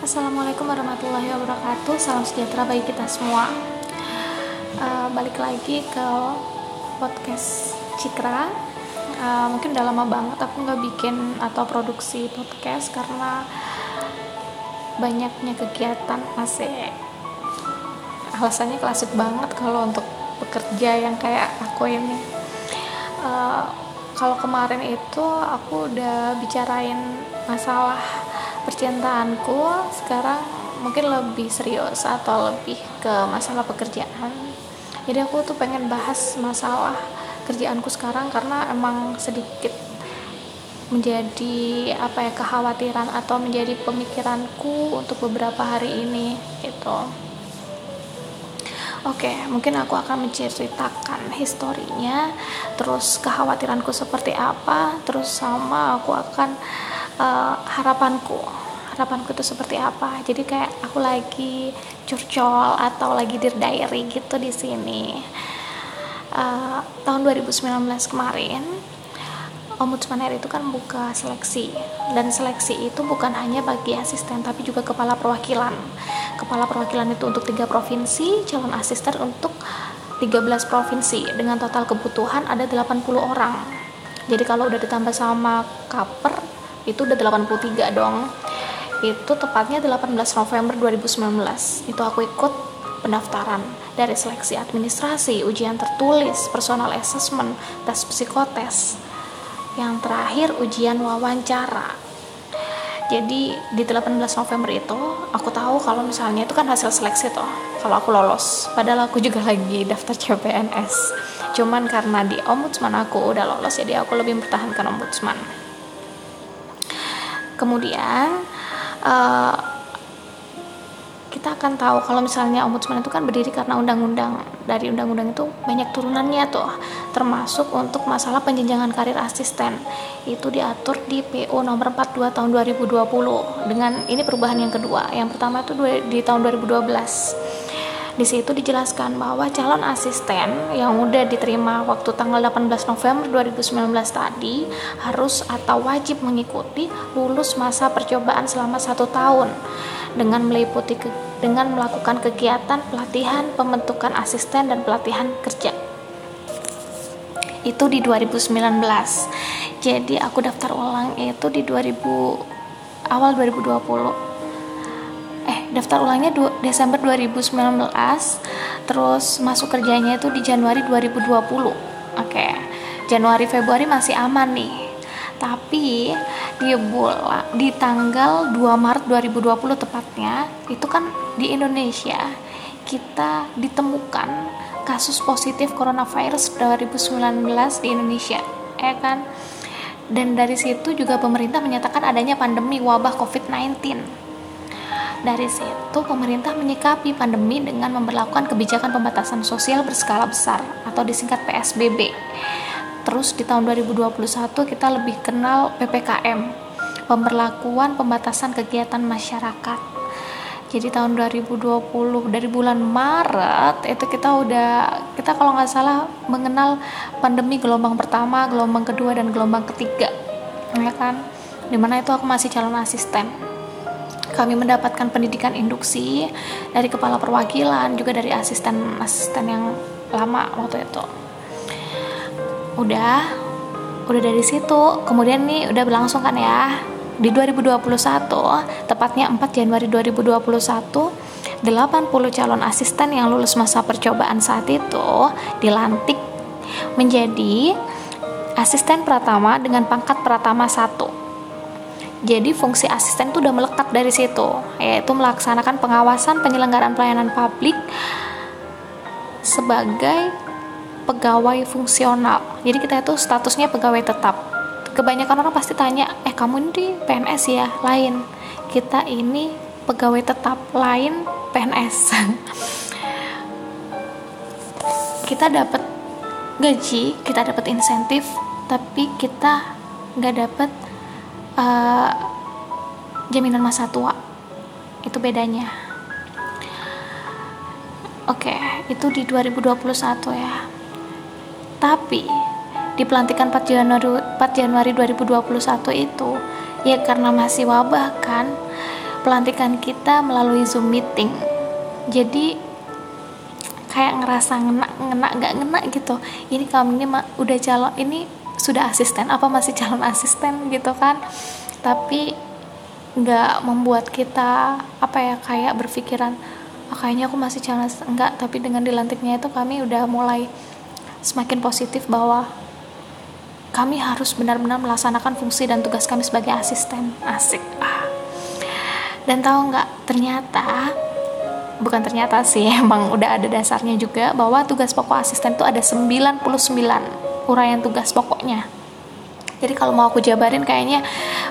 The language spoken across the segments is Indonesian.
Assalamualaikum warahmatullahi wabarakatuh. Salam sejahtera bagi kita semua. Uh, Balik lagi ke podcast Cikra uh, Mungkin udah lama banget aku nggak bikin atau produksi podcast Karena banyaknya kegiatan masih. Alasannya klasik banget kalau untuk bekerja yang kayak aku ini. Uh, Kalau kemarin itu aku udah bicarain masalah percintaanku sekarang mungkin lebih serius atau lebih ke masalah pekerjaan. Jadi aku tuh pengen bahas masalah kerjaanku sekarang karena emang sedikit menjadi apa ya kekhawatiran atau menjadi pemikiranku untuk beberapa hari ini gitu. Oke, mungkin aku akan menceritakan historinya, terus kekhawatiranku seperti apa, terus sama aku akan uh, harapanku harapanku itu seperti apa. Jadi kayak aku lagi curcol atau lagi dear diary gitu di sini. Uh, tahun 2019 kemarin Ombudsman RI itu kan buka seleksi. Dan seleksi itu bukan hanya bagi asisten tapi juga kepala perwakilan. Kepala perwakilan itu untuk tiga provinsi calon asisten untuk 13 provinsi. Dengan total kebutuhan ada 80 orang. Jadi kalau udah ditambah sama kaper itu udah 83 dong itu tepatnya 18 November 2019 itu aku ikut pendaftaran dari seleksi administrasi, ujian tertulis, personal assessment, tes psikotes. Yang terakhir ujian wawancara. Jadi di 18 November itu aku tahu kalau misalnya itu kan hasil seleksi tuh kalau aku lolos. Padahal aku juga lagi daftar CPNS cuman karena di ombudsman aku udah lolos jadi aku lebih mempertahankan ombudsman. Kemudian uh, kita akan tahu kalau misalnya ombudsman itu kan berdiri karena undang-undang. Dari undang-undang itu banyak turunannya tuh termasuk untuk masalah penjenjangan karir asisten. Itu diatur di PO nomor 42 tahun 2020 dengan ini perubahan yang kedua. Yang pertama itu di tahun 2012 di situ dijelaskan bahwa calon asisten yang udah diterima waktu tanggal 18 November 2019 tadi harus atau wajib mengikuti lulus masa percobaan selama satu tahun dengan meliputi ke, dengan melakukan kegiatan pelatihan pembentukan asisten dan pelatihan kerja. Itu di 2019 jadi aku daftar ulang itu di 2000 awal 2020 daftar ulangnya Desember 2019 terus masuk kerjanya itu di Januari 2020 oke okay. Januari Februari masih aman nih. Tapi di bulan di tanggal 2 Maret 2020 tepatnya itu kan di Indonesia kita ditemukan kasus positif coronavirus 2019 di Indonesia ya kan? Dan dari situ juga pemerintah menyatakan adanya pandemi wabah COVID-19 dari situ, pemerintah menyikapi pandemi dengan memperlakukan kebijakan pembatasan sosial berskala besar atau disingkat PSBB. Terus di tahun 2021 kita lebih kenal PPKM, pemberlakuan pembatasan kegiatan masyarakat. Jadi tahun 2020 dari bulan Maret itu kita udah kita kalau nggak salah mengenal pandemi gelombang pertama, gelombang kedua dan gelombang ketiga, ya kan? Di mana itu aku masih calon asisten kami mendapatkan pendidikan induksi dari kepala perwakilan juga dari asisten-asisten yang lama waktu itu. Udah udah dari situ. Kemudian nih udah berlangsung kan ya? Di 2021 tepatnya 4 Januari 2021 80 calon asisten yang lulus masa percobaan saat itu dilantik menjadi asisten pratama dengan pangkat pratama 1 jadi fungsi asisten itu udah melekat dari situ, yaitu melaksanakan pengawasan penyelenggaraan pelayanan publik sebagai pegawai fungsional. Jadi kita itu statusnya pegawai tetap. Kebanyakan orang pasti tanya, "Eh, kamu ini PNS ya?" Lain. Kita ini pegawai tetap, lain PNS. kita dapat gaji, kita dapat insentif, tapi kita nggak dapat uh, jaminan masa tua. Itu bedanya. Oke okay, itu di 2021 ya. Tapi di pelantikan 4 Januari 4 Januari 2021 itu ya karena masih wabah kan pelantikan kita melalui zoom meeting. Jadi kayak ngerasa ngena ngena nggak ngena gitu. Ini kami ini udah calon ini sudah asisten apa masih calon asisten gitu kan. Tapi nggak membuat kita apa ya kayak berpikiran oh, kayaknya aku masih calon enggak tapi dengan dilantiknya itu kami udah mulai semakin positif bahwa kami harus benar-benar melaksanakan fungsi dan tugas kami sebagai asisten. Asik. Dan tahu nggak ternyata bukan ternyata sih emang udah ada dasarnya juga bahwa tugas pokok asisten itu ada 99 uraian tugas pokoknya jadi kalau mau aku jabarin kayaknya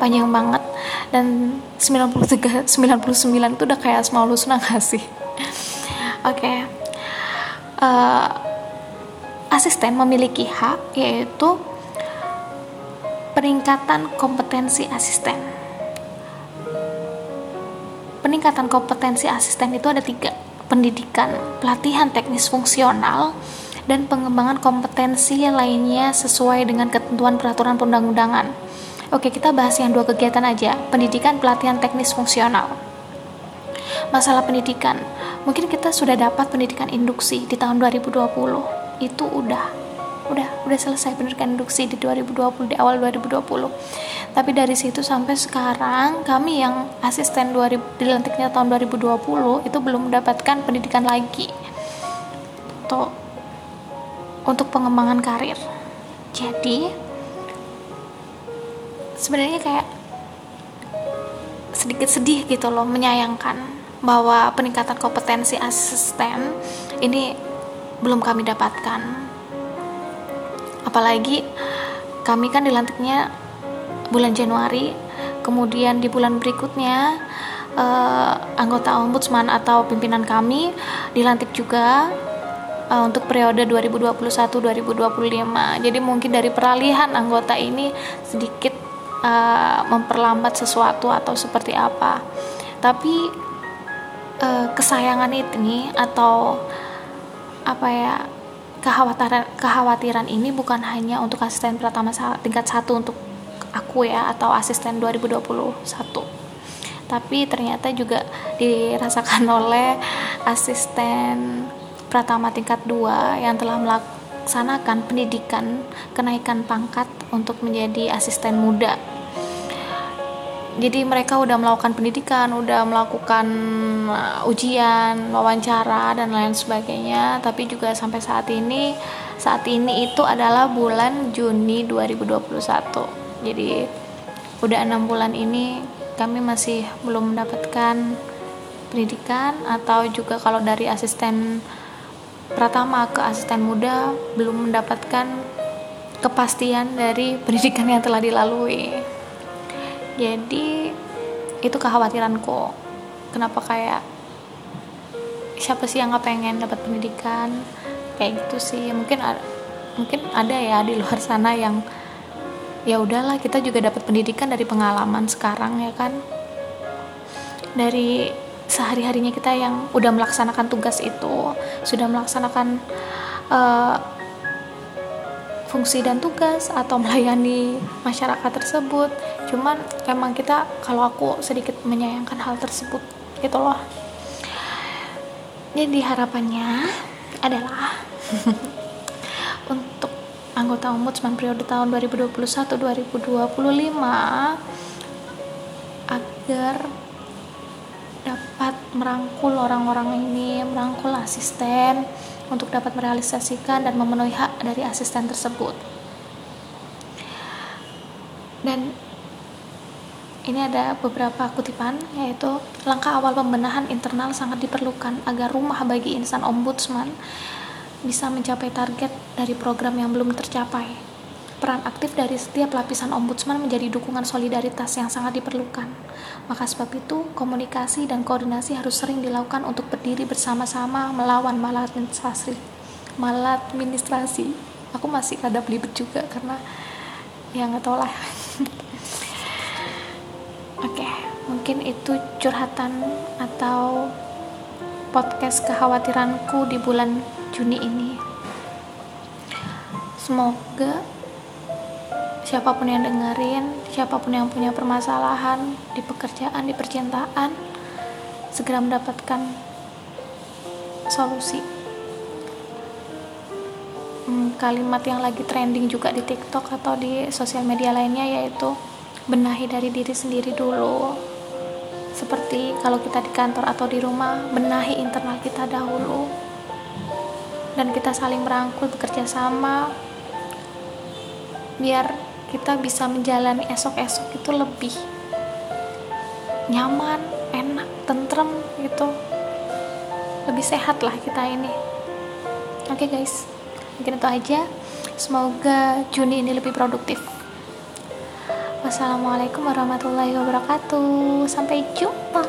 panjang banget dan 93 99 itu udah kayak semua husna gak sih oke okay. uh, eh, asisten memiliki hak yaitu peningkatan kompetensi asisten. Peningkatan kompetensi asisten itu ada tiga, pendidikan, pelatihan teknis fungsional, dan pengembangan kompetensi lainnya sesuai dengan ketentuan peraturan perundang-undangan. Oke, kita bahas yang dua kegiatan aja, pendidikan, pelatihan teknis fungsional. Masalah pendidikan, mungkin kita sudah dapat pendidikan induksi di tahun 2020. Itu udah udah udah selesai pendidikan induksi di 2020 di awal 2020 tapi dari situ sampai sekarang kami yang asisten 2000 dilantiknya tahun 2020 itu belum mendapatkan pendidikan lagi untuk untuk pengembangan karir. Jadi sebenarnya kayak sedikit sedih gitu loh menyayangkan bahwa peningkatan kompetensi asisten ini belum kami dapatkan. Apalagi kami kan dilantiknya bulan Januari kemudian di bulan berikutnya uh, anggota ombudsman atau pimpinan kami dilantik juga uh, untuk periode 2021-2025 jadi mungkin dari peralihan anggota ini sedikit uh, memperlambat sesuatu atau seperti apa. Tapi uh, kesayangan ini atau apa ya kekhawatiran kekhawatiran ini bukan hanya untuk asisten pertama tingkat satu untuk aku ya atau asisten 2021 tapi ternyata juga dirasakan oleh asisten pertama tingkat 2 yang telah melaksanakan pendidikan kenaikan pangkat untuk menjadi asisten muda jadi mereka udah melakukan pendidikan, udah melakukan uh, ujian, wawancara dan lain sebagainya. Tapi juga sampai saat ini, saat ini itu adalah bulan Juni 2021. Jadi udah enam bulan ini kami masih belum mendapatkan pendidikan atau juga kalau dari asisten pertama ke asisten muda belum mendapatkan kepastian dari pendidikan yang telah dilalui. Jadi itu kekhawatiranku. Kenapa kayak siapa sih yang nggak pengen dapat pendidikan? Kayak gitu sih. Mungkin ada, mungkin ada ya di luar sana yang ya udahlah kita juga dapat pendidikan dari pengalaman sekarang ya kan? Dari sehari harinya kita yang udah melaksanakan tugas itu sudah melaksanakan uh, fungsi dan tugas atau melayani masyarakat tersebut. Cuman emang kita kalau aku sedikit menyayangkan hal tersebut gitu loh. Jadi harapannya adalah untuk anggota ombudsman periode tahun 2021-2025 agar dapat merangkul orang-orang ini, merangkul asisten, untuk dapat merealisasikan dan memenuhi hak dari asisten tersebut. Dan ini ada beberapa kutipan yaitu langkah awal pembenahan internal sangat diperlukan agar rumah bagi insan ombudsman bisa mencapai target dari program yang belum tercapai. Peran aktif dari setiap lapisan ombudsman menjadi dukungan solidaritas yang sangat diperlukan. Maka sebab itu, komunikasi dan koordinasi harus sering dilakukan untuk berdiri bersama-sama melawan maladministrasi. Maladministrasi. Aku masih ada belibet juga karena ya nggak tau lah. Oke, mungkin itu curhatan atau podcast kekhawatiranku di bulan Juni ini. Semoga siapa pun yang dengerin siapa pun yang punya permasalahan di pekerjaan di percintaan segera mendapatkan solusi. Hmm, kalimat yang lagi trending juga di TikTok atau di sosial media lainnya yaitu benahi dari diri sendiri dulu. Seperti kalau kita di kantor atau di rumah benahi internal kita dahulu. Dan kita saling merangkul bekerja sama biar kita bisa menjalani esok-esok itu lebih nyaman, enak, tentrem gitu. Lebih sehat lah kita ini. Oke okay guys. Mungkin itu aja. Semoga Juni ini lebih produktif. Wassalamualaikum warahmatullahi wabarakatuh. Sampai jumpa